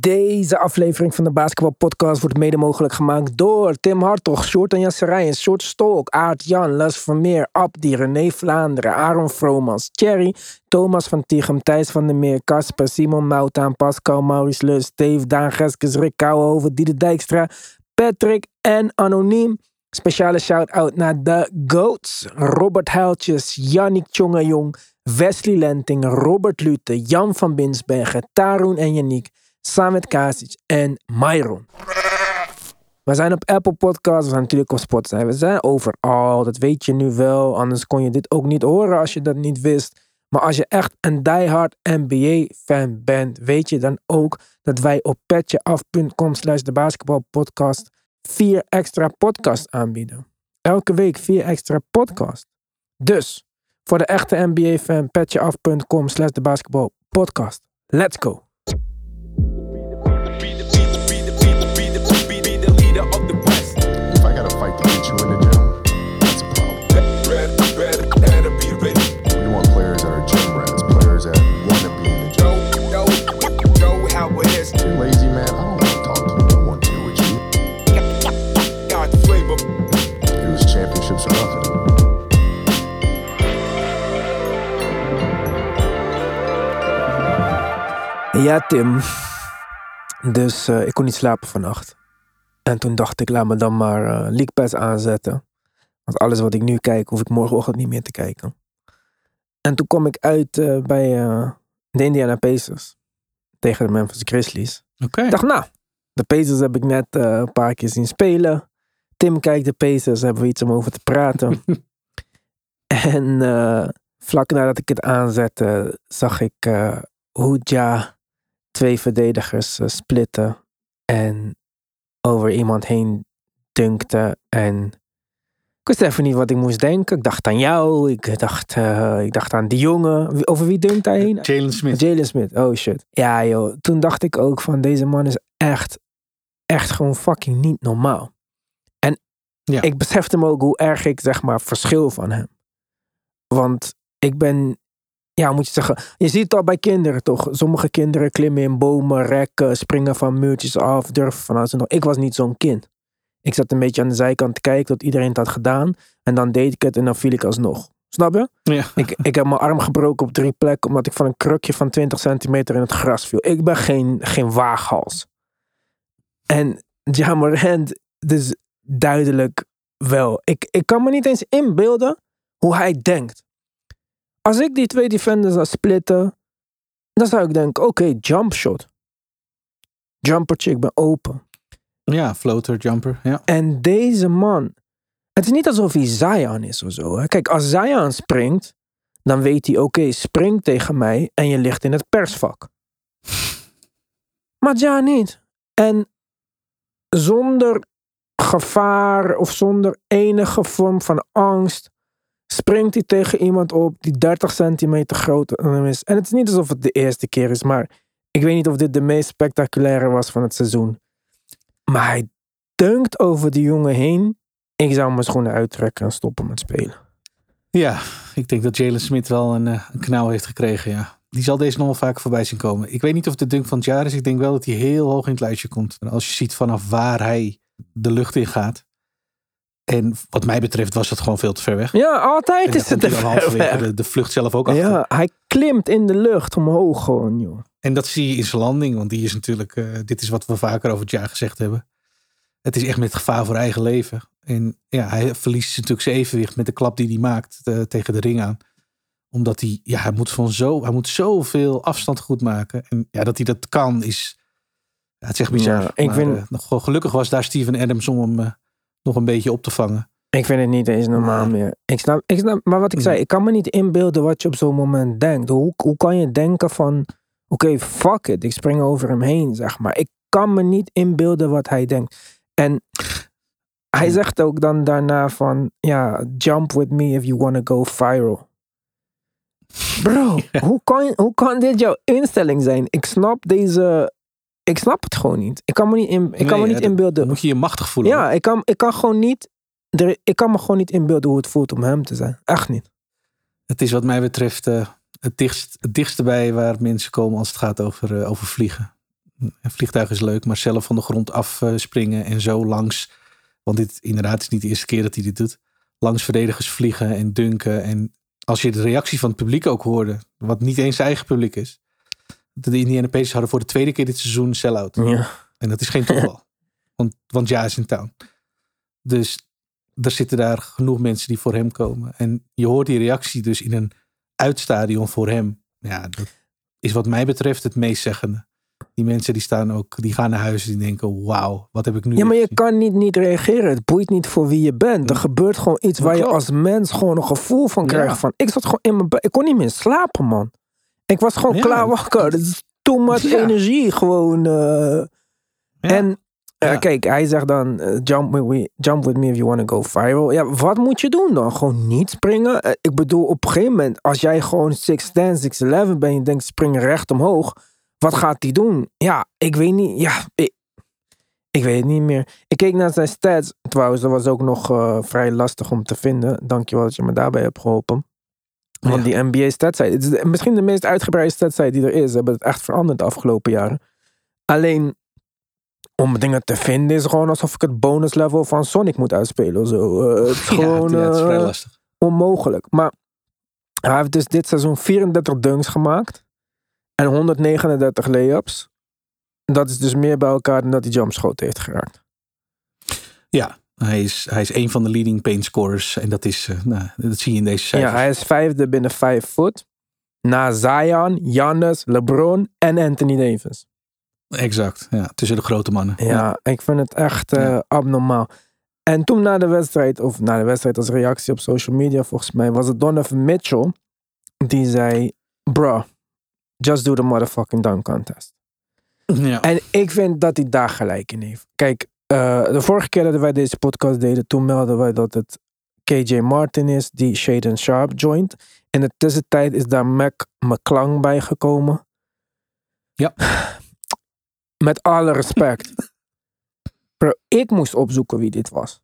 Deze aflevering van de Basketball Podcast wordt mede mogelijk gemaakt door Tim Hartog, Short en Jasserijen, Short Stolk, Aart Jan, Les Vermeer, Abdi, René Vlaanderen, Aaron Vromans, Thierry, Thomas van Tichem, Thijs van der Meer, Casper, Simon Moutaan, Pascal, Maurice Lus, Dave, Daan Geskes, Rick Kouwenhoven, Diede Dijkstra, Patrick en Anoniem. Speciale shout-out naar de GOATs, Robert Huiltjes, Yannick Tjongejong, Wesley Lenting, Robert Lute, Jan van Binsbergen, Tarun en Yannick, Samet Kasic en Myron. We zijn op Apple Podcasts, we zijn natuurlijk op Spotify. We zijn overal, dat weet je nu wel. Anders kon je dit ook niet horen als je dat niet wist. Maar als je echt een diehard NBA-fan bent, weet je dan ook dat wij op petjeaf.com slash de basketbalpodcast vier extra podcasts aanbieden. Elke week vier extra podcasts. Dus, voor de echte NBA-fan, petjeaf.com slash de basketbalpodcast. Let's go! Ja, Tim. Dus eh, ik kon niet slapen vannacht. En toen dacht ik, laat me dan maar Pass aanzetten. Want alles wat ik nu kijk, hoef ik morgenochtend niet meer te kijken. En toen kwam ik uit eh, bij de Indiana Pacers. Tegen de Memphis Grizzlies. Oké. Ik dacht, nou, de Pacers heb ik net een paar keer zien spelen. Tim kijkt de Pacers, hebben we iets om over te praten. en vlak nadat ik het aanzette, zag ik hoe Ja twee verdedigers eh, splitten. En over iemand heen dunkte. En ik wist even niet wat ik moest denken. Ik dacht aan jou, ik dacht, eh, ik dacht aan die jongen. Over wie dunkt hij heen? Jalen Smith. Jalen Smith, oh shit. Ja joh, toen dacht ik ook van deze man is echt, echt gewoon fucking niet normaal. En Ja. ik besefte me ook hoe erg ik zeg maar verschil van hem. Want ik ben, ja moet je zeggen, je ziet het al bij kinderen toch. Sommige kinderen klimmen in bomen, rekken, springen van muurtjes af, durven van alles en nog. Ik was niet zo'n kind. Ik zat een beetje aan de zijkant te kijken tot iedereen het had gedaan. En dan deed ik het en dan viel ik alsnog. Snap je? Ja. Ik, ik heb mijn arm gebroken op drie plekken omdat ik van een krukje van 20 centimeter in het gras viel. Ik ben geen, geen waaghals. En Jamarant, dus duidelijk wel. Ik, ik kan me niet eens inbeelden hoe hij denkt. Als ik die twee defenders zou splitten, dan zou ik denken, oké, jump shot. Jumpertje, ik ben open. Ja, floater, jumper. Ja. En deze man, het is niet alsof hij Zion is of zo. Hè? Kijk, als Zion springt, dan weet hij, oké, spring tegen mij en je ligt in het persvak. Maar Ja niet. En zonder gevaar of zonder enige vorm van angst springt hij tegen iemand op die 30 centimeter groot is. En het is niet alsof het de eerste keer is, maar ik weet niet of dit de meest spectaculaire was van het seizoen. Maar hij dunkt over die jongen heen. Ik zou mijn schoenen uittrekken en stoppen met spelen. ja, ik denk dat Jalen Smith wel een, eh, een knauw heeft gekregen. Ja. Die zal deze nog wel vaker voorbij zien komen. Ik weet niet of de dunk van het jaar is. Ik denk wel dat hij heel hoog in het lijstje komt. En als je ziet vanaf waar hij de lucht in gaat. En wat mij betreft was dat gewoon veel te ver weg. Ja, altijd is het te ver weg. de, de vlucht zelf ook achter. Ja, hij klimt in de lucht omhoog gewoon, joh. En dat zie je in zijn landing. Want die is natuurlijk, eh, dit is wat we vaker over het jaar gezegd hebben. Het is echt met gevaar voor eigen leven. En ja, hij verliest natuurlijk zijn evenwicht met de klap die hij maakt eh, tegen de ring aan. Omdat hij, ja, hij moet van zo, hij moet zoveel afstand goed maken. En ja, dat hij dat kan is, ja, het is echt bizar. Ja, ik maar, vind- eh, gelukkig was daar Steven Adams om hem nog een beetje op te vangen. Ik vind het niet eens normaal meer. Ik snap, ik snap, maar wat ik zei, ik kan me niet inbeelden wat je op zo'n moment denkt. Hoe, hoe kan je denken van, oké, fuck it, ik spring over hem heen, zeg maar. Ik kan me niet inbeelden wat hij denkt. En hij zegt ook dan daarna van, ja, jump with me if you wanna go viral. Bro, hoe, kan, hoe kan dit jouw instelling zijn? Ik snap deze, ik snap het gewoon niet. Ik kan me niet, in, ik kan me niet inbeelden. Moet je je machtig voelen. Ja, ik kan, ik kan gewoon niet. er- Ik kan me gewoon niet inbeelden hoe het voelt om hem te zijn. Echt niet. Het is wat mij betreft eh, het, dichtst, het dichtste bij waar mensen komen als het gaat over, eh, over vliegen. Een vliegtuig is leuk, maar zelf van de grond afspringen en zo langs. Want dit inderdaad is niet de eerste keer dat hij dit doet. Langs verdedigers vliegen en dunken. En als je de reactie van het publiek ook hoorde, wat niet eens zijn eigen publiek is. De Indiana Pacers hadden voor de tweede keer dit seizoen een sell-out. Ja. En dat is geen toeval. want, want ja is in town. Dus er zitten daar genoeg mensen die voor hem komen. En je hoort die reactie dus in een uitstadion voor hem. Ja, dat is wat mij betreft het meest zeggende. Die mensen die staan ook, die gaan naar huis en die denken, wauw, wat heb ik nu Ja, maar je gezien? kan niet, niet reageren. Het boeit niet voor wie je bent. Er gebeurt gewoon iets Dat waar je als mens gewoon een gevoel van Ja. krijgt. Van, ik zat gewoon in mijn bed. Ik kon niet meer slapen, man. Ik was gewoon Ja. klaar wakker. Het is too much Ja. energie. Gewoon. eh. En eh, kijk, hij zegt dan: eh, jump, with me, jump with me if you want to go viral. Ja, wat moet je doen dan? Gewoon niet springen? Ik bedoel, op een gegeven moment, als jij gewoon 6'10, 6'11 bent, je denkt springen recht omhoog. Wat gaat hij doen? Ja, ik weet niet. Ja, ik, ik weet het niet meer. Ik keek naar zijn stats. Trouwens, dat was ook nog vrij lastig om te vinden. Dankjewel dat je me daarbij hebt geholpen. Want Ja. die NBA statsite, het is misschien de meest uitgebreide statsite die er is. Ze hebben het echt veranderd de afgelopen jaren. Alleen, om dingen te vinden is gewoon alsof ik het bonus level van Sonic moet uitspelen. of Zo. Eh, het is Ja, gewoon ja, het is vrij eh, onmogelijk. Maar hij heeft dus dit seizoen 34 dunks gemaakt. En 139 layups. Dat is dus meer bij elkaar dan dat hij jumpschoten heeft geraakt. Ja, hij is, hij is een van de leading paint scorers. En dat is, eh, nou, dat zie je in deze Ja, cijfers. hij is vijfde binnen vijf voet. Na Zion, Giannis, LeBron en Anthony Davis. Exact, ja, tussen de grote mannen. Ja, ik vind het echt eh, Ja. abnormaal. En toen na de wedstrijd, of na de wedstrijd als reactie op social media volgens mij, was het Donovan Mitchell. Die zei, bruh, just do the motherfucking dunk contest. ja. En ik vind dat hij daar gelijk in heeft. Kijk, eh, de vorige keer dat wij deze podcast deden, toen melden wij dat het KJ Martin is die Shaden Sharp joint. In de tussentijd is daar Mac McClung bijgekomen. Ja. Met alle respect. Bro, ik moest opzoeken wie dit was.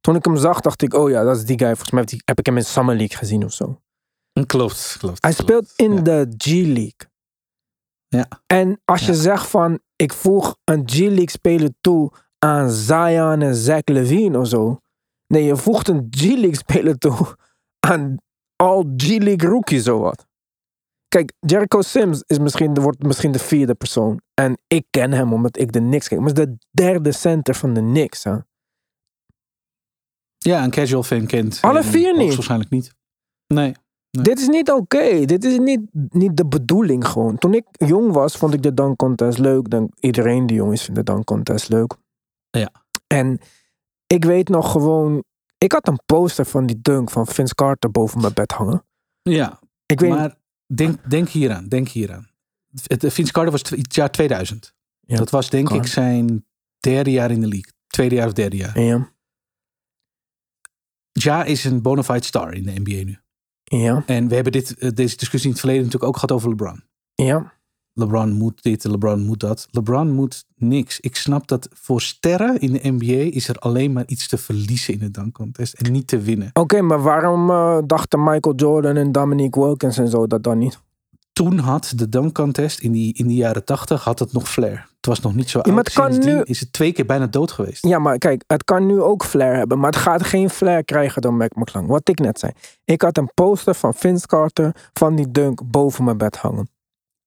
Toen ik hem zag, dacht ik, oh ja, dat is die guy. Volgens mij heb, ik hem in Summer League gezien of zo. Klopt, klopt. Hij speelt in Ja. de G-League. Ja. En als je Ja. zegt van, ik voeg een G-League speler toe aan Zion en Zach Levine of zo. Nee, je voegt een G-League speler toe aan al G-League rookies of wat. Kijk, Jericho Sims is misschien, wordt misschien de vierde persoon. En ik ken hem omdat ik de Knicks kijk. Maar is de derde center van de Knicks. Hè? Ja, een casual fan kent. Alle vier niet. hoogstwaarschijnlijk niet. Nee. Nee. Dit is niet oké. Dit is niet, niet de bedoeling gewoon. Toen ik jong was, vond ik de dunk contest leuk. Dan, iedereen die jong is, vindt de dunk contest leuk. Ja. En ik weet nog gewoon... Ik had een poster van die dunk van Vince Carter boven mijn bed hangen. Ja, Ik weet maar denk, denk hieraan, denk hieraan. Het, het- Vince Carter was het jaar 2000. Ja, dat was denk ik zijn derde jaar in de league. Tweede jaar of derde jaar. Ja, Ja is een bona fide star in de NBA nu. ja, En we hebben dit, eh, deze discussie in het verleden natuurlijk ook gehad over LeBron. ja. LeBron moet dit, LeBron moet dat. LeBron moet niks. Ik snap dat voor sterren in de NBA is er alleen maar iets te verliezen in de dunk contest en niet te winnen. Oké, maar waarom eh, dachten Michael Jordan en Dominique Wilkins en zo dat dan niet? Toen had de dunk contest in die, in de jaren tachtig had het nog flair. Het was nog niet zo maar oud. het kan nu- is het twee keer bijna dood geweest. Ja, maar kijk, het kan nu ook flair hebben, maar het gaat geen flair krijgen door Mac McClung. Wat ik net zei. Ik had een poster van Vince Carter van die dunk boven mijn bed hangen.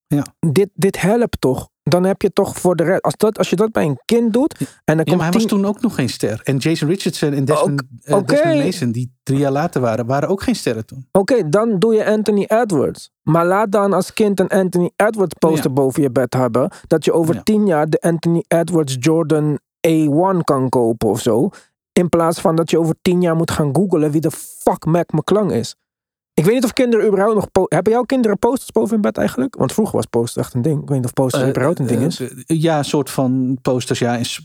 Ja. Dit, dit helpt toch? Dan heb je toch voor de rest. Als, dat, als je dat bij een kind doet. En dan Ja, komt maar hij was toen ook nog geen ster. En Jason Richardson en Desmond, eh, oké. Desmond Mason, die drie jaar later waren, waren ook geen sterren toen. Oké, dan doe je Anthony Edwards. Maar laat dan als kind een Anthony Edwards poster Ja. boven je bed hebben. Dat je over Ja. tien jaar de Anthony Edwards Jordan A1 kan kopen of zo. In plaats van dat je over tien jaar moet gaan googlen wie de fuck Mac McClung is. Ik weet niet of kinderen überhaupt nog... Hebben jouw kinderen posters boven hun bed eigenlijk? Want vroeger was poster echt een ding. Ik weet niet of posters Eh, überhaupt een ding eh, is. eh, ja, een soort van posters. Ja, is,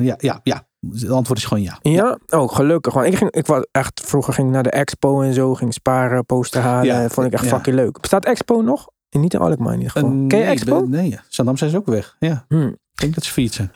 ja, ja, ja. Het antwoord is gewoon ja. Ja? Oh, gelukkig. Want ik, ging, ik was echt... Vroeger ging ik naar de expo en zo. Ging sparen, poster halen. Ja, vond ik echt ja. fucking leuk. Bestaat expo nog? Niet in Alkmaar in ieder geval. Ken je nee, expo? Nee, ja. Zandam zijn ze ook weg. Ja, Hmm. ik denk dat ze fietsen.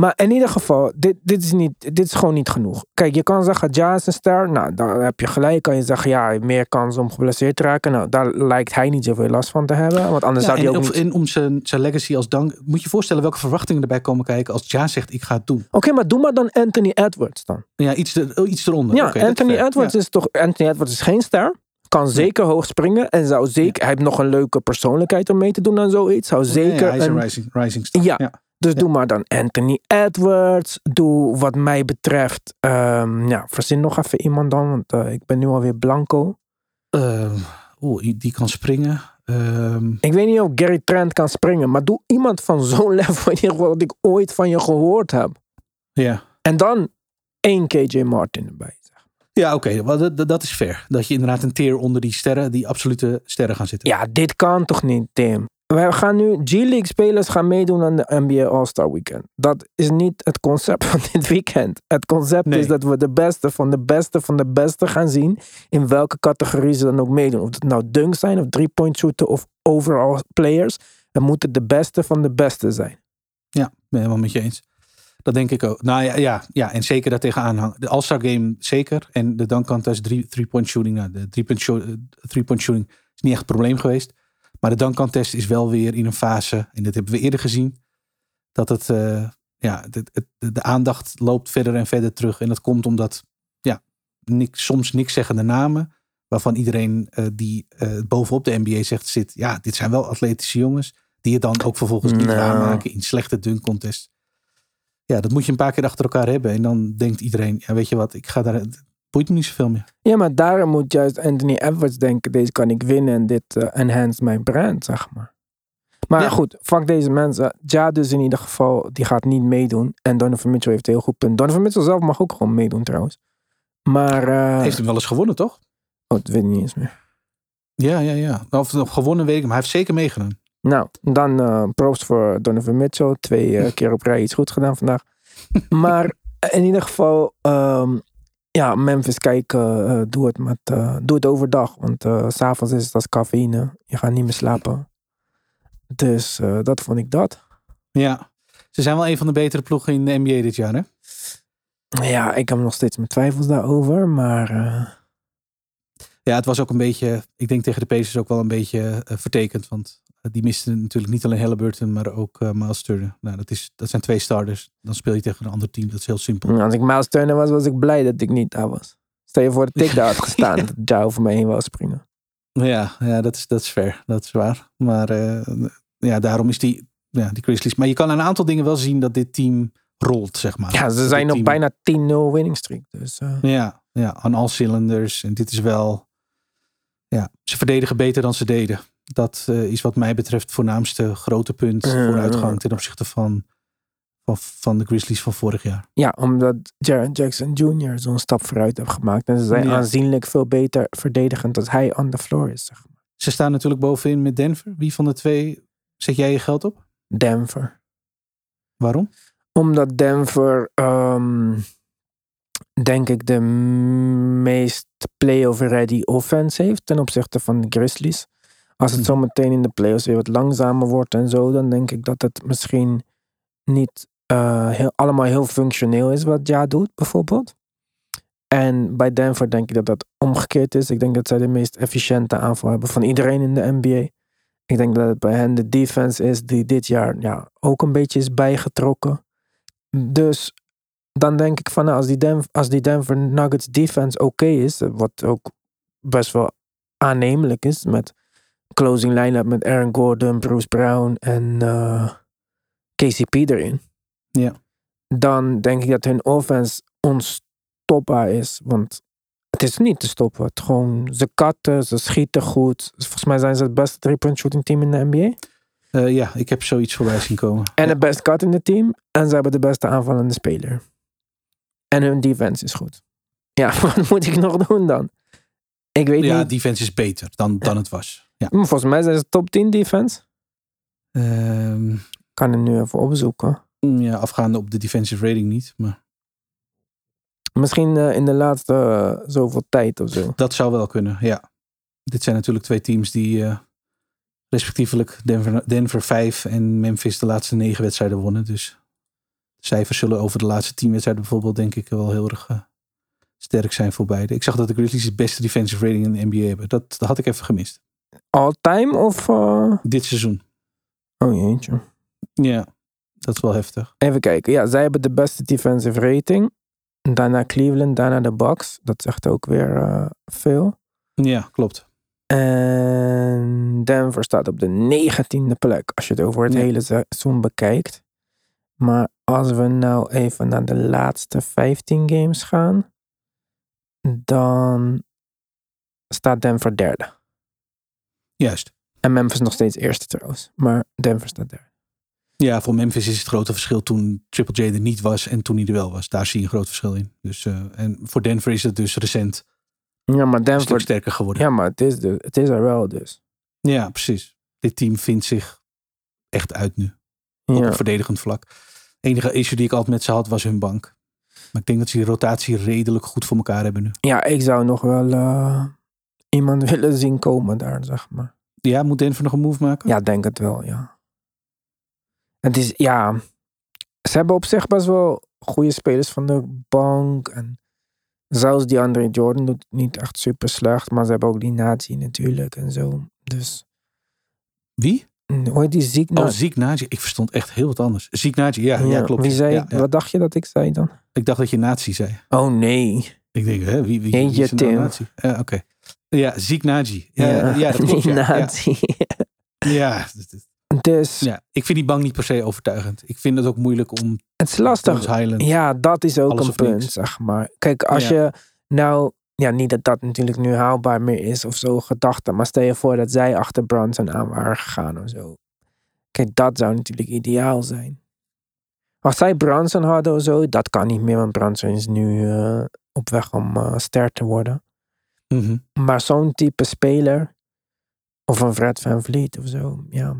Maar in ieder geval, dit, dit, is niet, dit is gewoon niet genoeg. Kijk, je kan zeggen, Ja is een ster. Nou, daar heb je gelijk. Kan je zeggen, ja, meer kans om geblesseerd te raken. Nou, daar lijkt hij niet zoveel last van te hebben. Want anders Ja, zou hij ook niet... en om zijn, zijn legacy als dank. Moet je je voorstellen welke verwachtingen erbij komen kijken als Ja zegt: Ik ga het doen. Oké, maar doe maar dan Anthony Edwards dan. Ja, iets, oh, iets eronder. Ja, Anthony. Edwards Ja. is toch... Anthony Edwards is geen ster. Kan zeker hoog springen. En zou zeker... Hij heeft nog een leuke persoonlijkheid om mee te doen aan zoiets. Zou zeker... Ja, hij is een een- rising, rising star. Ja. Ja. Dus doe maar dan Anthony Edwards. Doe wat mij betreft... ehm, ja, verzin nog even iemand dan. Want eh, ik ben nu alweer blanco. Ehm, Oeh, die- kan springen. Ehm, Ik weet niet of Gary Trent kan springen. Maar doe iemand van zo'n level in ieder geval dat ik ooit van je gehoord heb. ja. En dan één KJ Martin erbij. Ja, oké. dat, dat- is fair. Dat je inderdaad een tier onder die sterren, die absolute sterren gaan zitten. Ja, dit kan toch niet, Tim? Wij gaan nu G-League spelers gaan meedoen aan de NBA All-Star Weekend. Dat is niet het concept van dit weekend. Het concept Nee. is dat we de beste van de beste van de beste gaan zien. In welke categorie ze dan ook meedoen. Of het nou dunks zijn, of three-point shooten, of overall players. Het moeten de beste van de beste zijn. Ja, ben helemaal met je eens. Dat denk ik ook. Nou ja, ja, ja en zeker daar tegenaan hangen. De All-Star Game zeker. En de dunk contest drie- three-point shooting. Nou, de three-point shooting is niet echt het probleem geweest. Maar de dunk contest is wel weer in een fase. En dat hebben we eerder gezien. Dat het, eh, ja, de, de aandacht loopt verder en verder terug. En dat komt omdat, ja, niks, soms niks zeggende namen. Waarvan iedereen eh, die eh, bovenop de NBA zegt zit. Ja, dit zijn wel atletische jongens. Die het dan ook vervolgens niet Nou. waarmaken in slechte dunk contest. Ja, dat moet je een paar keer achter elkaar hebben. En dan denkt iedereen, ja, weet je wat, ik ga daar. Boeit me niet zoveel meer. Ja, maar daarom moet juist Anthony Edwards denken: deze kan ik winnen en dit eh enhance mijn brand, zeg maar. Maar Ja. goed, fuck deze mensen. Ja, dus in ieder geval, die gaat niet meedoen. En Donovan Mitchell heeft een heel goed punt. Donovan Mitchell zelf mag ook gewoon meedoen trouwens. Maar, eh, Heeft hem wel eens gewonnen, toch? oh, dat weet ik niet eens meer. Ja, ja, ja. Of gewonnen weet ik, maar hij heeft zeker meegedaan. Nou, dan eh props voor Donovan Mitchell. Twee keer op rij iets goed gedaan vandaag. maar in ieder geval, ehm, ja, Memphis kijken, eh, doe, het met, eh, doe het overdag. Want eh, s s'avonds is het als cafeïne. Je gaat niet meer slapen. Dus eh, dat vond ik dat. Ja. Ze zijn wel een van de betere ploegen in de NBA dit jaar, hè? Ja, ik heb nog steeds mijn twijfels daarover. Maar eh, Ja, het was ook een beetje, ik denk tegen de Pacers ook wel een beetje eh, vertekend. Want eh, die misten natuurlijk niet alleen Halliburton, maar ook eh Miles Turner. Nou, dat, is, dat zijn twee starters. Dan speel je tegen een ander team. Dat is heel simpel. als ik Miles Turner was, was ik blij dat ik niet daar was. Stel je voor dat ik daar had gestaan. dat Ja over me heen wou springen. Ja, ja dat, is, dat is fair. Dat is waar. Maar eh, ja, daarom is die, ja, die Grizzlies. Maar je kan aan een aantal dingen wel zien dat dit team rolt, zeg maar. Ja, ze zijn nog bijna 10-0 winning streak. Dus eh, Ja, ja, aan all cylinders. En dit is wel... Ja, ze verdedigen beter dan ze deden. Dat eh, is wat mij betreft het voornaamste grote punt Mm. vooruitgang ten opzichte van, van, van de Grizzlies van vorig jaar. Ja, omdat Jaron Jackson Jr. zo'n stap vooruit heeft gemaakt. En ze zijn Ja. aanzienlijk veel beter verdedigend als hij on the floor is. Zeg maar. Ze staan natuurlijk bovenin met Denver. Wie van de twee zet jij je geld op? Denver. Waarom? Omdat Denver, ehm, denk ik, de meest playoff ready offense heeft ten opzichte van de Grizzlies. Als het zo meteen in de playoffs weer wat langzamer wordt en zo, dan denk ik dat het misschien niet eh, allemaal heel functioneel is wat Ja doet, bijvoorbeeld. En bij Denver denk ik dat dat omgekeerd is. Ik denk dat zij de meest efficiënte aanval hebben van iedereen in de NBA. Ik denk dat het bij hen de defense is die dit jaar ja, ook een beetje is bijgetrokken. Dus dan denk ik van nou, als die, Denver, als die Denver Nuggets defense oké is, wat ook best wel aannemelijk is met closing line-up met Aaron Gordon, Bruce Brown en eh, KCP erin. Ja. Dan denk ik dat hun offense onstopbaar is. Want het is niet te stoppen. Het gewoon, ze katten, ze schieten goed. Volgens mij zijn ze het beste three-point shooting team in de NBA. Eh, ja, ik heb zoiets voorbij zien komen. En ja. het best cut in het team. En ze hebben de beste aanvallende speler. En hun defense is goed. Ja, wat moet ik nog doen dan? Ik weet ja, niet. defense is beter dan, dan het was. Ja. Hm, Volgens mij zijn ze top 10 defense. Ik kan het nu even opzoeken. ja, afgaande op de defensive rating niet. Maar Misschien eh, in de laatste eh, zoveel tijd of zo. dat zou wel kunnen, ja. Dit zijn natuurlijk twee teams die eh, respectievelijk Denver, Denver 5 en Memphis de laatste negen wedstrijden wonnen. Dus cijfers zullen over de laatste tien wedstrijden bijvoorbeeld denk ik wel heel erg sterk zijn voor beide. Ik zag dat de Grizzlies de beste defensive rating in de NBA hebben. Dat, dat had ik even gemist. All time of... eh, Dit seizoen. Oh jeetje. Ja, dat is wel heftig. Even kijken. Ja, zij hebben de beste defensive rating. Daarna Cleveland, daarna de Bucks. Dat zegt ook weer eh, veel. Ja, klopt. En Denver staat op de negentiende plek. Als je het over het Ja. hele seizoen bekijkt. Maar als we nou even naar de laatste 15 games gaan. Dan staat Denver derde. Juist. En Memphis nog steeds eerste trouwens. Maar Denver staat derde. Ja, voor Memphis is het grote verschil toen Triple J er niet was en toen hij er wel was. Daar zie je een groot verschil in. Dus, eh, en voor Denver is het dus recent Ja, maar Denver... sterker geworden. Ja, maar het is, de, het is er wel dus. Ja, precies. Dit team vindt zich echt uit nu. Ook Ja. op verdedigend vlak. enige issue die ik altijd met ze had was hun bank. Maar ik denk dat ze die rotatie redelijk goed voor elkaar hebben nu. ja, ik zou nog wel eh, iemand willen zien komen daar, zeg maar. Ja, moet Denver nog een move maken? Ja, denk het wel, ja. Het is, ja. Ze hebben op zich best wel goede spelers van de bank. En zelfs die Andre Jordan doet niet echt super slecht. Maar ze hebben ook die Nazi natuurlijk en zo. Dus, Wie? hoe heet die ziek? Oh, Ziek Naji. Ik verstond echt heel wat anders. Ziek Naji, ja, ja, klopt. Wie zei, Ja, ja. wat dacht je dat ik zei dan? Ik dacht dat je nazi zei. Oh nee. Ik denk, hè, wie, wie, Eentje wie is er nou Tim. nazi? Ja, oké. Ja, Ziek Naji. Ja, ja, dat klopt. Nazi. Ja, Dus ja, ik vind die bank niet per se overtuigend. Ik vind het ook moeilijk om het is lastig. Highland. Ja, dat is ook een punt, niks. zeg maar. Kijk, als Ja. je nou... Ja, niet dat dat natuurlijk nu haalbaar meer is of zo, gedachte. Maar stel je voor dat zij achter Brunson aan waren gegaan of zo. Kijk, dat zou natuurlijk ideaal zijn. Als zij Brunson hadden of zo, dat kan niet meer. Want Brunson is nu eh, op weg om eh, ster te worden. Mhm. Maar zo'n type speler, of een Fred Van Vliet of zo, ja.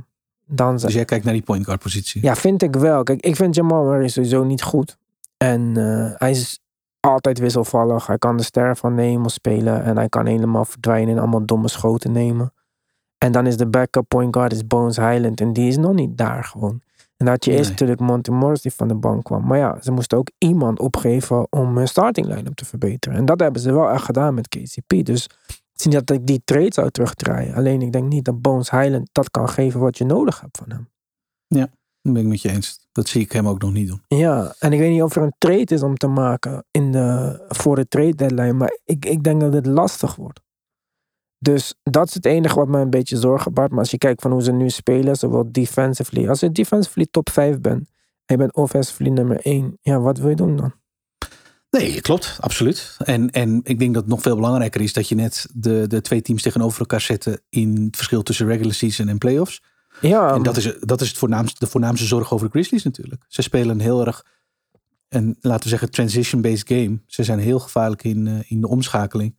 Dan Dus jij kijkt naar die point guard positie. ja, vind ik wel. Kijk, ik vind Jamal Murray sowieso niet goed. En eh, hij is altijd wisselvallig. Hij kan de ster van de hemel spelen. En hij kan helemaal verdwijnen en allemaal domme schoten nemen. En dan is de backup point guard is Bones Highland. En die is nog niet daar gewoon. En dan had je eerst Nee. natuurlijk Monty Morris die van de bank kwam. Maar ja, ze moesten ook iemand opgeven om hun starting line-up te verbeteren. En dat hebben ze wel echt gedaan met KCP. Dus het is niet dat ik die trade zou terugdraaien. Alleen ik denk niet dat Bones Highland dat kan geven wat je nodig hebt van hem. Dat ben ik met je eens. Dat zie ik hem ook nog niet doen. Ja, en ik weet niet of er een trade is om te maken in de, voor de trade deadline, maar ik, ik denk dat het lastig wordt. Dus dat is het enige wat mij een beetje zorgen baart. Maar als je kijkt van hoe ze nu spelen, zowel defensively. Als je defensively top 5 bent en je bent offensively nummer 1, ja, wat wil je doen dan? Nee, klopt, absoluut. En, en ik denk dat het nog veel belangrijker is dat je net de, de twee teams tegenover elkaar zette in het verschil tussen regular season en playoffs. Ja, en dat is, dat is het voornaamste, de voornaamste zorg over de Grizzlies natuurlijk. Ze spelen een heel erg, en laten we zeggen, transition-based game. Ze zijn heel gevaarlijk in, eh, in de omschakeling.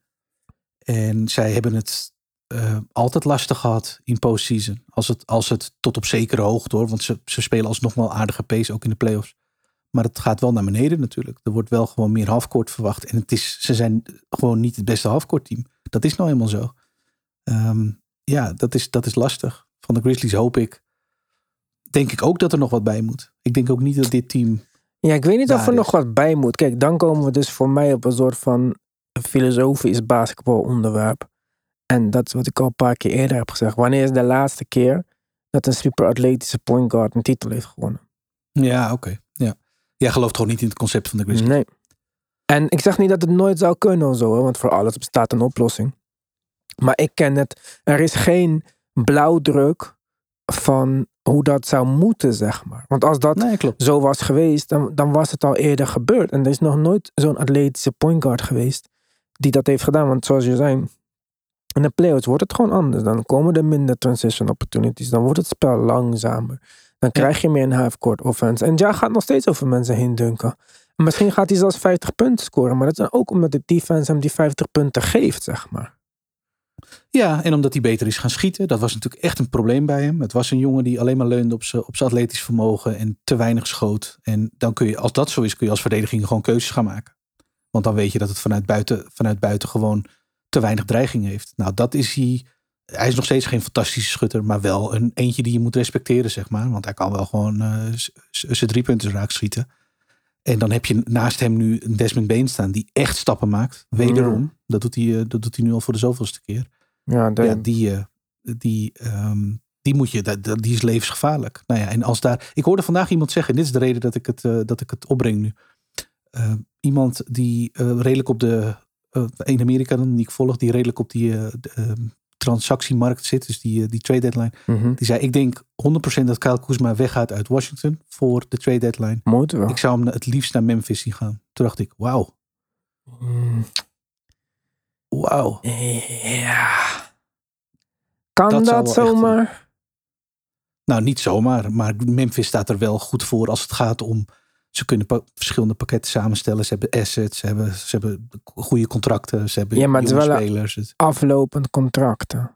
En zij hebben het eh, altijd lastig gehad in postseason. Als het, als het tot op zekere hoogte hoor. Want ze, ze spelen alsnog wel aardige pace, ook in de playoffs. Maar het gaat wel naar beneden natuurlijk. Er wordt wel gewoon meer halfcourt verwacht. En het is, ze zijn gewoon niet het beste halfcourt team. Dat is nou helemaal zo. Ehm, ja, dat is, dat is lastig. Van de Grizzlies hoop ik. Denk ik ook dat er nog wat bij moet. Ik denk ook niet dat dit team. ja, ik weet niet of er is. nog wat bij moet. Kijk, dan komen we dus voor mij op een soort van filosofisch basketbalonderwerp. En dat is wat ik al een paar keer eerder heb gezegd. Wanneer is de laatste keer dat een super atletische point guard een titel heeft gewonnen? Ja, oké. Ja. Jij gelooft gewoon niet in het concept van de Grizzlies. Nee. En ik zeg niet dat het nooit zou kunnen of zo, hè, want voor alles bestaat een oplossing. Maar ik ken het. Er is geen blauwdruk van hoe dat zou moeten, zeg maar. Want als dat Nee, zo was geweest, dan, dan was het al eerder gebeurd. En er is nog nooit zo'n atletische point guard geweest die dat heeft gedaan. Want zoals je zei, in de playoffs wordt het gewoon anders. Dan komen er minder transition opportunities. Dan wordt het spel langzamer. Dan krijg je meer een half-court offense. En Ja gaat nog steeds over mensen heen dunken. En misschien gaat hij zelfs 50 punten scoren. Maar dat is ook omdat de defense hem die 50 punten geeft, zeg maar. Ja, en omdat hij beter is gaan schieten. Dat was natuurlijk echt een probleem bij hem. Het was een jongen die alleen maar leunde op zijn op zijn atletisch vermogen en te weinig schoot. En dan kun je, als dat zo is, kun je als verdediging gewoon keuzes gaan maken. Want dan weet je dat het vanuit buiten, vanuit buiten gewoon te weinig dreiging heeft. Nou, dat is hij. Hij is nog steeds geen fantastische schutter, maar wel een eentje die je moet respecteren, zeg maar. Want hij kan wel gewoon z- zijn drie punten raak schieten. En dan heb je naast hem nu een Desmond Bain staan die echt stappen maakt. Wederom. Dat, doet hij, eh, dat doet hij nu al voor de zoveelste keer. Ja, Ja, die, eh, die, ehm, die moet je, die is levensgevaarlijk. Nou ja, en als daar. Ik hoorde vandaag iemand zeggen, en dit is de reden dat ik het, dat ik het opbreng nu. Eh, iemand die eh, redelijk op de. eh, in Amerika dan, die ik volg, die redelijk op die eh, de, ehm, transactiemarkt zit. Dus die, die trade deadline. Mhm. Die zei: Ik denk 100% dat Kyle Kuzma weggaat uit Washington voor de trade deadline. Moet wel. Ik zou hem het liefst naar Memphis zien gaan. Toen dacht ik: Wauw, Mm, wauw. Ja. Kan Dat echt- zomaar? Nou, niet zomaar, maar Memphis staat er wel goed voor als het gaat om. Ze kunnen pa- verschillende pakketten samenstellen. Ze hebben assets, ze hebben, ze hebben goede contracten, ze hebben Ja, maar het wel spelers. Het- Aflopend contracten.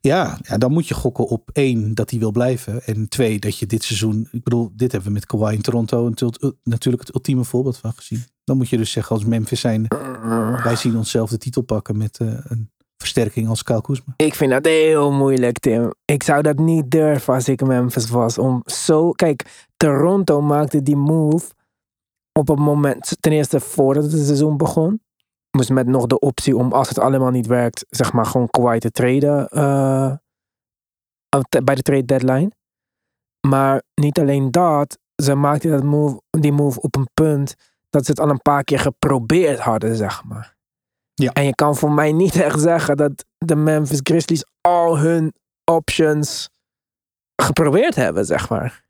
Ja, ja, dan moet je gokken op één, dat hij wil blijven. En twee, dat je dit seizoen... Ik bedoel, dit hebben we met Kawhi in Toronto tul- natuurlijk het ultieme voorbeeld van gezien. Dan moet je dus zeggen als Memphis zijn... Wij zien onszelf de titel pakken met eh, een versterking als Kyle Kuzma. Ik vind dat heel moeilijk, Tim. Ik zou dat niet durven als ik Memphis was. Om zo. Kijk, Toronto maakte die move op het moment. Ten eerste voordat het seizoen begon. Dus met nog de optie om, als het allemaal niet werkt, zeg maar gewoon Kawhi te traden. eh, bij de trade deadline. Maar niet alleen dat. Ze maakten dat move, die move op een punt dat ze het al een paar keer geprobeerd hadden, zeg maar. Ja. En je kan voor mij niet echt zeggen dat de Memphis Grizzlies al hun options geprobeerd hebben, zeg maar.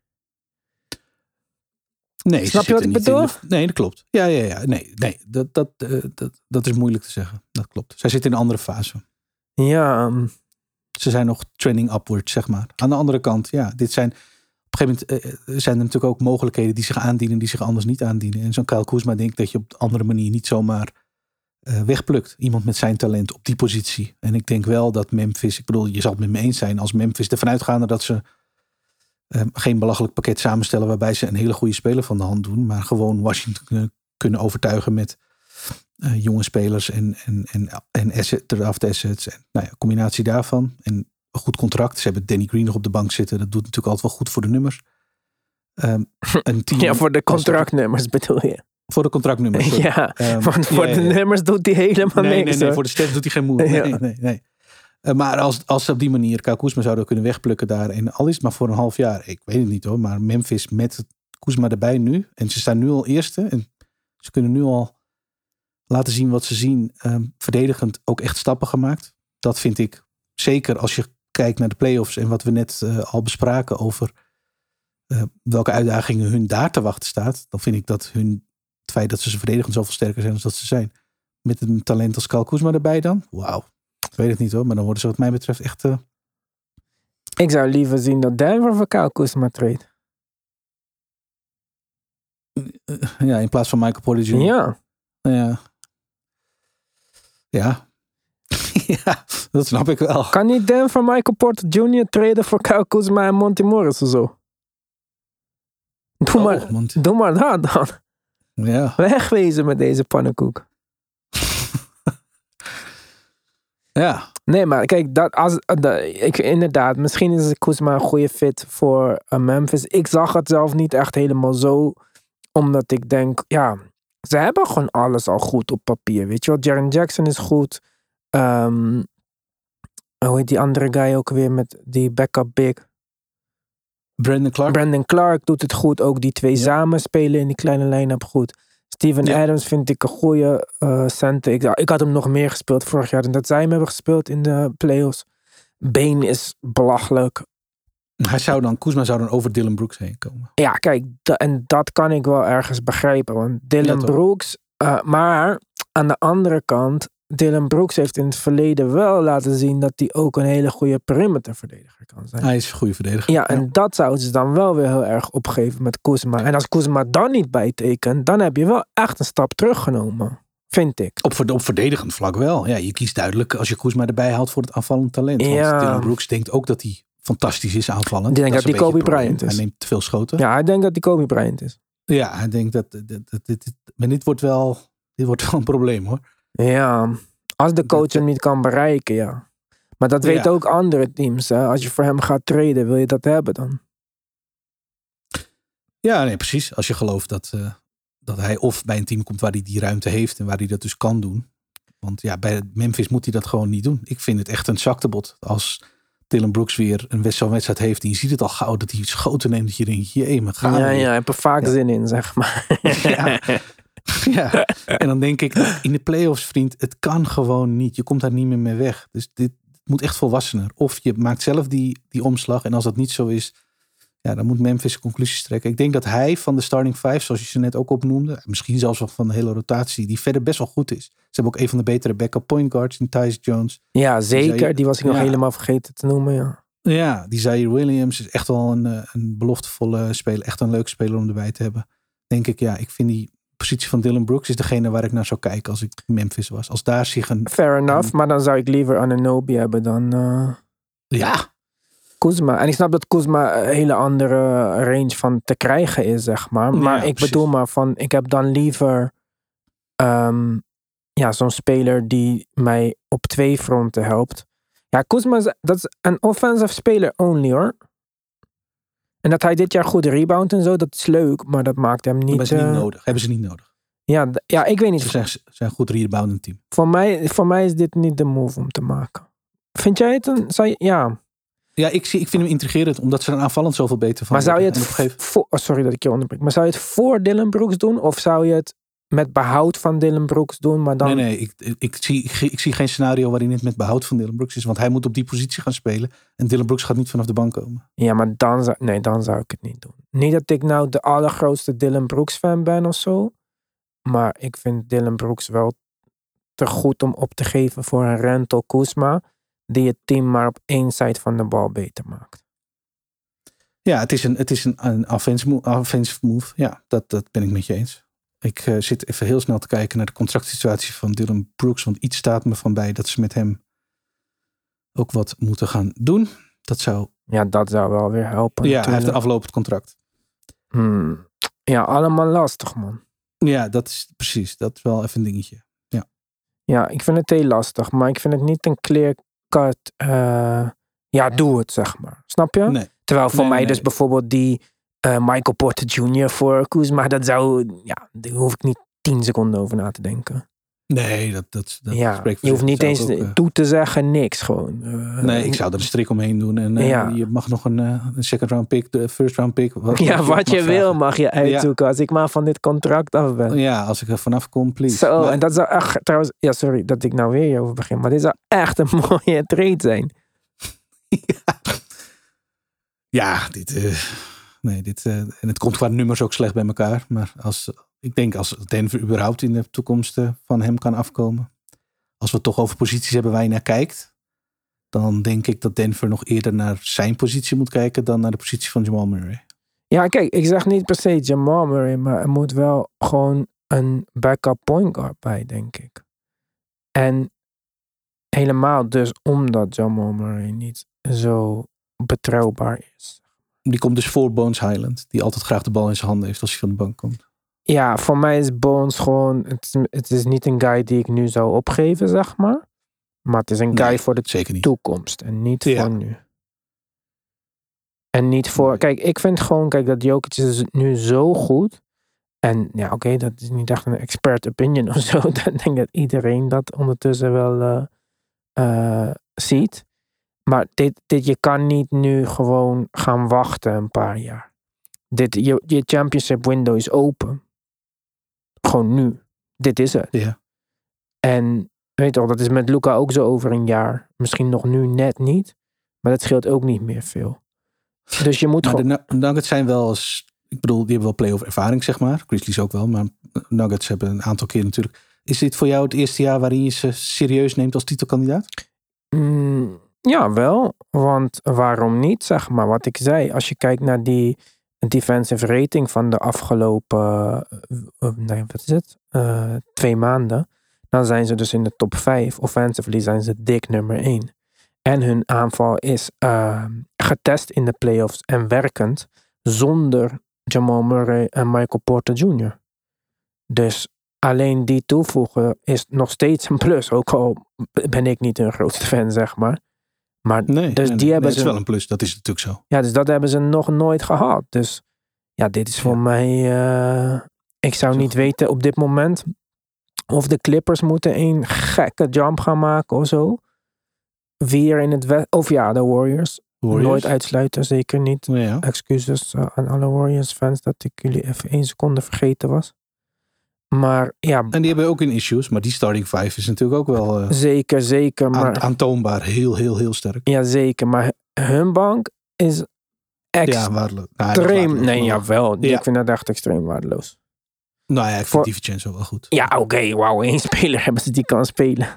Nee, Snap je wat ik bedoel? de- nee, dat klopt. Ja, ja, ja. Nee, nee dat, dat, eh, dat, dat is moeilijk te zeggen. Dat klopt. Zij zitten in een andere fase. Ja, mm, Ze zijn nog trending upward, zeg maar. Aan de andere kant, ja, dit zijn... Op een gegeven moment eh, zijn er natuurlijk ook mogelijkheden die zich aandienen, die zich anders niet aandienen. En zo'n Kyle Kuzma denk ik dat je op een andere manier niet zomaar eh, wegplukt. Iemand met zijn talent op die positie. En ik denk wel dat Memphis, ik bedoel, je zal het met me eens zijn als Memphis ervan uitgaande dat ze eh, geen belachelijk pakket samenstellen waarbij ze een hele goede speler van de hand doen, maar gewoon Washington kunnen, overtuigen met eh, jonge spelers en, en, en, en asset, draft assets. En, nou ja, combinatie daarvan. En een goed contract. Ze hebben Danny Green nog op de bank zitten. Dat doet natuurlijk altijd wel goed voor de nummers. Ehm, een team ja, voor de contractnummers bedoel je. Voor de contractnummers. sorry. Ja, Ehm, want voor ja, de ja, nummers doet hij helemaal Nee, niks. nee, nee, hoor. voor de stats doet hij geen moe. Nee, Ja. nee, nee. nee. Eh, maar als, als ze op die manier Kuzma zouden kunnen wegplukken daar. En al maar voor een half jaar. Ik weet het niet hoor. Maar Memphis met Kuzma erbij nu. En ze staan nu al eerste. En ze kunnen nu al laten zien wat ze zien. Ehm, verdedigend ook echt stappen gemaakt. Dat vind ik zeker als je kijkt naar de playoffs. En wat we net eh, al bespraken over eh, welke uitdagingen hun daar te wachten staat. Dan vind ik dat hun, het feit dat ze verdedigend zoveel sterker zijn als dat ze zijn. Met een talent als Kuzma erbij dan. Wauw. Ik weet het niet hoor. Maar dan worden ze wat mij betreft echt... eh, Ik zou liever zien dat Denver voor Kyle Kuzma treedt. eh, ja, in plaats van Michael Porter Jr. Ja. Ja. Ja. ja, dat snap ik wel. Kan niet Denver Michael Porter Jr. traden voor Kyle Kuzma en Monty Morris of zo? Doe, Oh, maar, doe maar dat dan. ja. Wegwezen met deze pannenkoek. Ja. Nee, maar kijk, dat als, dat, ik, inderdaad, misschien is Kuzma een goede fit voor eh, Memphis. Ik zag het zelf niet echt helemaal zo, omdat ik denk, ja, ze hebben gewoon alles al goed op papier. Weet je wel, Jaren Jackson is goed. Ehm, hoe heet die andere guy ook weer met die backup big? Brandon Clark. Brandon Clark doet het goed. Ook die twee Ja. samen spelen in die kleine line-up goed. Steven Ja. Adams vind ik een goede eh center. Ik, ik had hem nog meer gespeeld vorig jaar dan dat zij hem hebben gespeeld in de playoffs. Bane is belachelijk. Hij zou dan, Kuzma zou dan over Dylan Brooks heen komen. Ja, kijk, en dat kan ik wel ergens begrijpen. Want Dylan Ja? Brooks. eh, maar aan de andere kant, Dylan Brooks heeft in het verleden wel laten zien dat hij ook een hele goede perimeterverdediger kan zijn. Hij is een goede verdediger. Ja, en dat zouden ze dan wel weer heel erg opgeven met Kuzma. En als Kuzma dan niet bijtekent, dan heb je wel echt een stap teruggenomen. Vind ik. Op, op verdedigend vlak wel. Ja, je kiest duidelijk als je Kuzma erbij haalt voor het aanvallend talent. Want Ja. Dylan Brooks denkt ook dat hij fantastisch is aanvallend. Ik denk dat hij beetje Kobe. Bryant is. Hij neemt te veel schoten. Ja, ik denk dat die Kobe Bryant is. Ja, hij denkt dat, dat, dat, dat- dit, maar dit wordt wel, dit wordt wel een probleem hoor. Ja, als de coach hem niet kan bereiken, ja. Maar dat Ja. weten ook andere teams. Hè? Als je voor hem gaat treden, wil je dat hebben dan. Ja, nee, precies. Als je gelooft dat, eh, dat hij of bij een team komt waar hij die ruimte heeft en waar hij dat dus kan doen. Want ja, bij Memphis moet hij dat gewoon niet doen. Ik vind het echt een zaktebot als Dylan Brooks weer een wedstrijd heeft. En je ziet het al gauw dat hij schoten neemt. Dat je denkt, jee, maar gaan Ja, we ja, ik heb er vaak Ja. zin in, zeg maar. Ja. ja. En dan denk ik, in de playoffs, vriend, het kan gewoon niet. Je komt daar niet meer mee weg. Dus dit moet echt volwassener. Of je maakt zelf die, die omslag. En als dat niet zo is, ja, dan moet Memphis conclusies trekken. Ik denk dat hij van de starting five, zoals je ze net ook opnoemde, misschien zelfs wel van de hele rotatie, die verder best wel goed is. Ze hebben ook een van de betere backup point guards in Tyus Jones. Ja, zeker. Die was ik nog helemaal vergeten te noemen, ja. Ja, die Zaire Williams is echt wel een, eh, een beloftevolle speler. Echt een leuke speler om erbij te hebben. Denk ik, ja, ik vind die positie van Dylan Brooks is degene waar ik naar zou kijken als ik Memphis was. Als daar zich een... Fair enough, maar dan zou ik liever Ananobi hebben dan eh Ja, Kuzma. En ik snap dat Kuzma een hele andere range van te krijgen is, zeg maar. Maar Ja, ik precies. bedoel maar van, ik heb dan liever ehm, ja, zo'n speler die mij op twee fronten helpt. Ja, Kuzma is, dat is een offensive speler only hoor. En dat hij dit jaar goed rebound en zo, dat is leuk, maar dat maakt hem dat niet... hebben ze niet eh, nodig. Hebben ze niet nodig. ja, ja, ik weet niet. Ze zijn, ze zijn goed reboundend team. Voor mij, voor mij is dit niet de move om te maken. Vind jij het een... Zou je, ja, Ja, ik, zie, ik vind hem intrigerend, omdat ze er aanvallend zoveel beter van maar zou je het... voor, oh, sorry dat ik je onderbreek. Maar zou je het voor Dylan Brooks doen? Of zou je het met behoud van Dylan Brooks doen, maar dan... Nee, nee, ik, ik, ik zie, ik, ik zie geen scenario waarin het met behoud van Dylan Brooks is. Want hij moet op die positie gaan spelen. En Dylan Brooks gaat niet vanaf de bank komen. Ja, maar dan zou, nee, dan zou ik het niet doen. Niet dat ik nou de allergrootste Dylan Brooks fan ben of zo. Maar ik vind Dylan Brooks wel te goed om op te geven voor een rental Kuzma. Die het team maar op één side van de bal beter maakt. Ja, het is een, het is een, een offensive move, offensive move. Ja, dat, dat ben ik met je eens. Ik eh, zit even heel snel te kijken naar de contractsituatie van Dylan Brooks. Want iets staat me van bij dat ze met hem ook wat moeten gaan doen. Dat zou... Ja, dat zou wel weer helpen. ja, hij heeft een aflopend contract. Hmm. Ja, allemaal lastig, man. Ja, dat is precies. Dat is wel even een dingetje. Ja, ik vind het heel lastig. Maar ik vind het niet een clear cut. eh, ja, doe het, zeg maar. Snap je? Nee. Terwijl voor Nee, mij nee, dus bijvoorbeeld die eh, Michael Porter Jr. voor Kuzma, dat zou, ja, daar hoef ik niet tien seconden over na te denken. Nee, dat, dat, dat ja, je hoeft niet eens ook, eh, toe te zeggen, niks gewoon. Eh, Nee, ik zou er een strik omheen doen. En Ja. je mag nog een, second round pick, de first round pick. Wat, Ja, wat je mag wil mag je uitzoeken als ik maar van dit contract af ben. Ja, als ik er vanaf kom, please. Zo, Maar- en dat zou echt, trouwens, ja, sorry dat ik nou weer hierover begin, maar dit zou echt een mooie trade zijn. Ja, dit. eh, nee, dit. eh, en het komt qua nummers ook slecht bij elkaar. Maar als, ik denk als Denver überhaupt in de toekomst eh, van hem kan afkomen. Als we het toch over posities hebben waar je naar kijkt. Dan denk ik dat Denver nog eerder naar zijn positie moet kijken dan naar de positie van Jamal Murray. Ja, kijk, ik zeg niet per se Jamal Murray, maar er moet wel gewoon een backup point guard bij, denk ik. En helemaal dus omdat Jamal Murray niet zo betrouwbaar is. Die komt dus voor Bones Highland. Die altijd graag de bal in zijn handen heeft als hij van de bank komt. Ja, voor mij is Bones gewoon, het is, het is niet een guy die ik nu zou opgeven, zeg maar. Maar het is een guy Nee, voor de Zeker niet. toekomst en niet Ja. voor nu. En niet voor, Nee. kijk, ik vind gewoon, kijk, dat Jokic is nu zo goed. En ja, oké, dat is niet echt een expert opinion of zo. Ik denk dat iedereen dat ondertussen wel eh, eh, ziet. Maar dit, dit, je kan niet nu gewoon gaan wachten een paar jaar. Dit, je, je championship window is open. Gewoon nu. Dit is het. Ja. En weet toch, dat is met Luca ook zo over een jaar. Misschien nog nu net niet. Maar dat scheelt ook niet meer veel. Dus je moet Maar de gewoon... Nu- Nuggets zijn wel eens. Ik bedoel, die hebben wel playoff ervaring, zeg maar. Grizzlies ook wel, maar Nuggets hebben een aantal keer natuurlijk. Is dit voor jou het eerste jaar waarin je ze serieus neemt als titelkandidaat? Mm, ja, wel. Want waarom niet, zeg maar. Wat ik zei, als je kijkt naar die defensive rating van de afgelopen... eh, eh, nee, wat is het? Eh, twee maanden. Dan zijn ze dus in de top 5. Offensively zijn ze dik nummer 1. En hun aanval is eh, getest in de playoffs en werkend. Zonder Jamal Murray en Michael Porter Jr. Dus alleen die toevoegen is nog steeds een plus. Ook al ben ik niet hun grootste fan, zeg maar. Maar Nee. Dus nee, die nee, hebben dat is wel een plus, dat is natuurlijk zo. ja, dus dat hebben ze nog nooit gehad. Dus Ja, dit is voor Ja. mij. eh, ik zou Zo niet weten op dit moment of de Clippers moeten een gekke jump gaan maken of zo. Weer in het west. Of ja, de Warriors. Warriors. Nooit uitsluiten, zeker niet. Ja. Excuses eh, aan alle Warriors fans dat ik jullie even één seconde vergeten was. Maar ja, En die hebben ook in issues, maar die starting five is natuurlijk ook wel eh, zeker, zeker. Maar, aantoonbaar heel, heel, heel sterk. ja, zeker. Maar hun bank is extreem. Ja, waardeloos. Nou, waardeloos, nee, jawel. Ja. Ik vind dat echt extreem waardeloos. Nou ja, ik vind Voor- Di Vincenzo wel goed. Ja, oké, wauw. één speler hebben ze die kan spelen.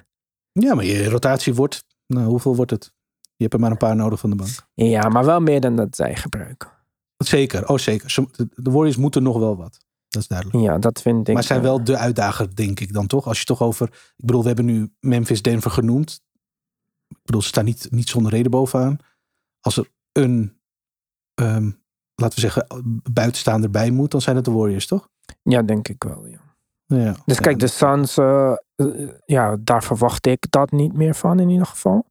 Ja, maar je rotatie wordt, nou hoeveel wordt het? Je hebt er maar een paar nodig van de bank. Ja, maar wel meer dan dat zij gebruiken. Zeker, oh zeker. Ze- De de Warriors moeten nog wel wat. Dat is duidelijk. Ja, dat vind ik. Maar zijn eh, wel de uitdager, denk ik dan toch? Als je toch over. Ik bedoel, we hebben nu Memphis Denver genoemd. Ik bedoel, ze staan niet, niet zonder reden bovenaan. Als er een, ehm, laten we zeggen, buitenstaander bij moet, dan zijn het de Warriors, toch? Ja, denk ik wel, ja. Ja. Dus Ja, kijk, de Suns, eh, eh, ja, daar verwacht ik dat niet meer van in ieder geval.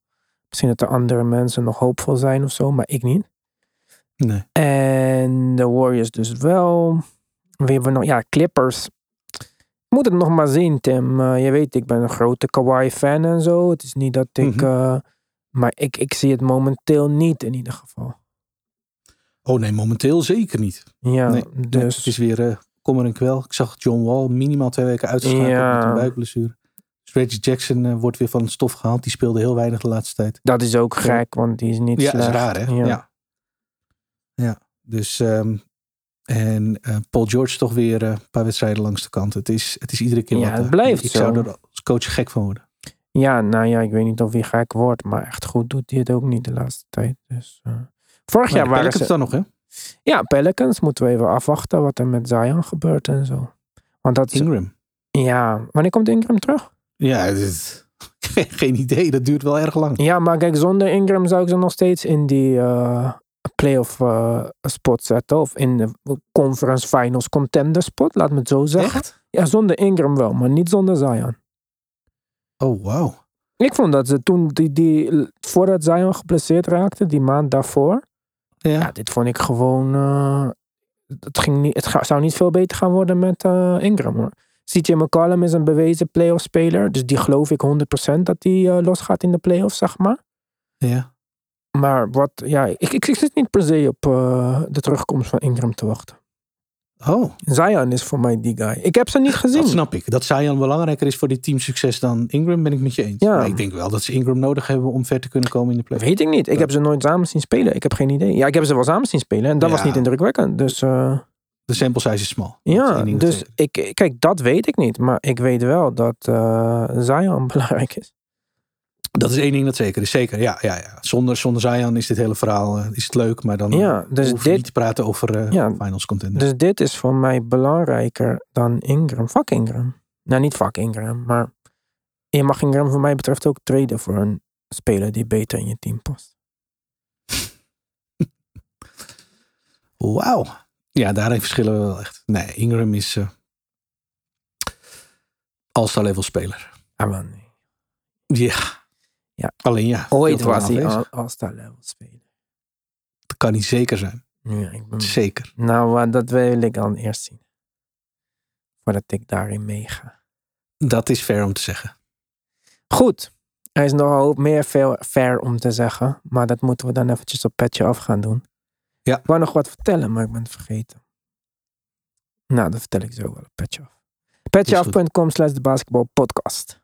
Misschien dat er andere mensen nog hoopvol zijn of zo, maar ik niet. Nee. En de Warriors dus wel. Wie hebben we nog? Ja, Clippers. Moet het nog maar zien, Tim. Eh, je weet, ik ben een grote Kawhi-fan en zo. Het is niet dat ik... Mhm. eh, maar ik, ik zie het momenteel niet in ieder geval. Oh nee, momenteel zeker niet. Ja, Nee, nee, dus... het is weer eh kommer en kwel. Ik zag John Wall minimaal twee weken uitgeschakeld Ja. met een buikblessure. Dus Reggie Jackson wordt weer van het stof gehaald. Die speelde heel weinig de laatste tijd. Dat is ook gek, want die is niet Ja, dat slecht. is raar hè? Ja. Ja. ja. Dus ehm, en eh, Paul George toch weer eh, een paar wedstrijden langs de kant. Het is, het is iedere keer Ja, wat. het eh, blijft Ik zo. zou er als coach gek van worden. Ja, nou ja, ik weet niet of hij gek wordt, maar echt goed doet hij het ook niet de laatste tijd. Dus. Vorig Maar jaar waren Pelicans ze... dan nog hè? Ja, Pelicans moeten we even afwachten wat er met Zion gebeurt en zo. Want dat is... Ingram. Ja, wanneer komt Ingram terug? Ja, het is- geen idee. Dat duurt wel erg lang. Ja, maar kijk, zonder Ingram zou ik ze nog steeds in die playoff eh, spot zetten. Of in de conference finals contender spot, laat me het zo zeggen. Echt? Ja, zonder Ingram wel, maar niet zonder Zion. Oh, wauw. Ik vond dat ze toen, die, die, voordat Zion geblesseerd raakte, die maand daarvoor. Ja. Ja, dit vond ik gewoon. eh, het, ging niet, het ga- zou niet veel beter gaan worden met eh, Ingram hoor. CJ McCollum is een bewezen playoff speler. Dus die geloof ik 100% dat die eh, losgaat in de playoffs, zeg maar. ja. Maar wat, ja, ik, ik, ik zit niet per se op eh, de terugkomst van Ingram te wachten. Oh, Zion is voor mij die guy. Ik heb ze niet dat gezien. snap ik. Dat Zion belangrijker is voor dit teamsucces dan Ingram, ben ik met je eens. Ja. Maar ik denk wel dat ze Ingram nodig hebben om ver te kunnen komen in de play. Weet ik niet. Ik heb ze nooit samen zien spelen. Ik heb geen idee. Ja, ik heb ze wel samen zien spelen. En dat was niet indrukwekkend. Dus eh, De sample size is small. Dat ja, dat dus ik, kijk, dat weet ik niet. Maar ik weet wel dat eh Zion belangrijk is. Dat is één ding dat zeker is. Zeker, ja. ja, ja. Zonder, zonder Zion is dit hele verhaal eh, is het leuk. Maar dan Ja, dus we dit- niet te praten over eh, Ja. finals contender. Dus dit is voor mij belangrijker dan Ingram. Fuck Ingram. Nou, niet fuck Ingram, maar je mag Ingram voor mij betreft ook traden voor een speler die beter in je team past. Wauw. Ja, daarin verschillen we wel echt. Nee, Ingram is eh all-star level speler. Ah, man. Ja. Ja. Alleen ja. Ooit was hij aanwezig. al- all-star level speler. Dat kan niet zeker zijn. Ja, ik ben... Zeker. Nou, dat wil ik dan eerst zien. Voordat ik daarin meega. Dat is fair om te zeggen. Goed. Er is nog een hoop meer veel fair om te zeggen. Maar dat moeten we dan eventjes op petje af gaan doen. Ja. Ik wou nog wat vertellen, maar ik ben het vergeten. Nou, dat vertel ik zo wel op petje af. Petjeaf.com slash de basketbalpodcast.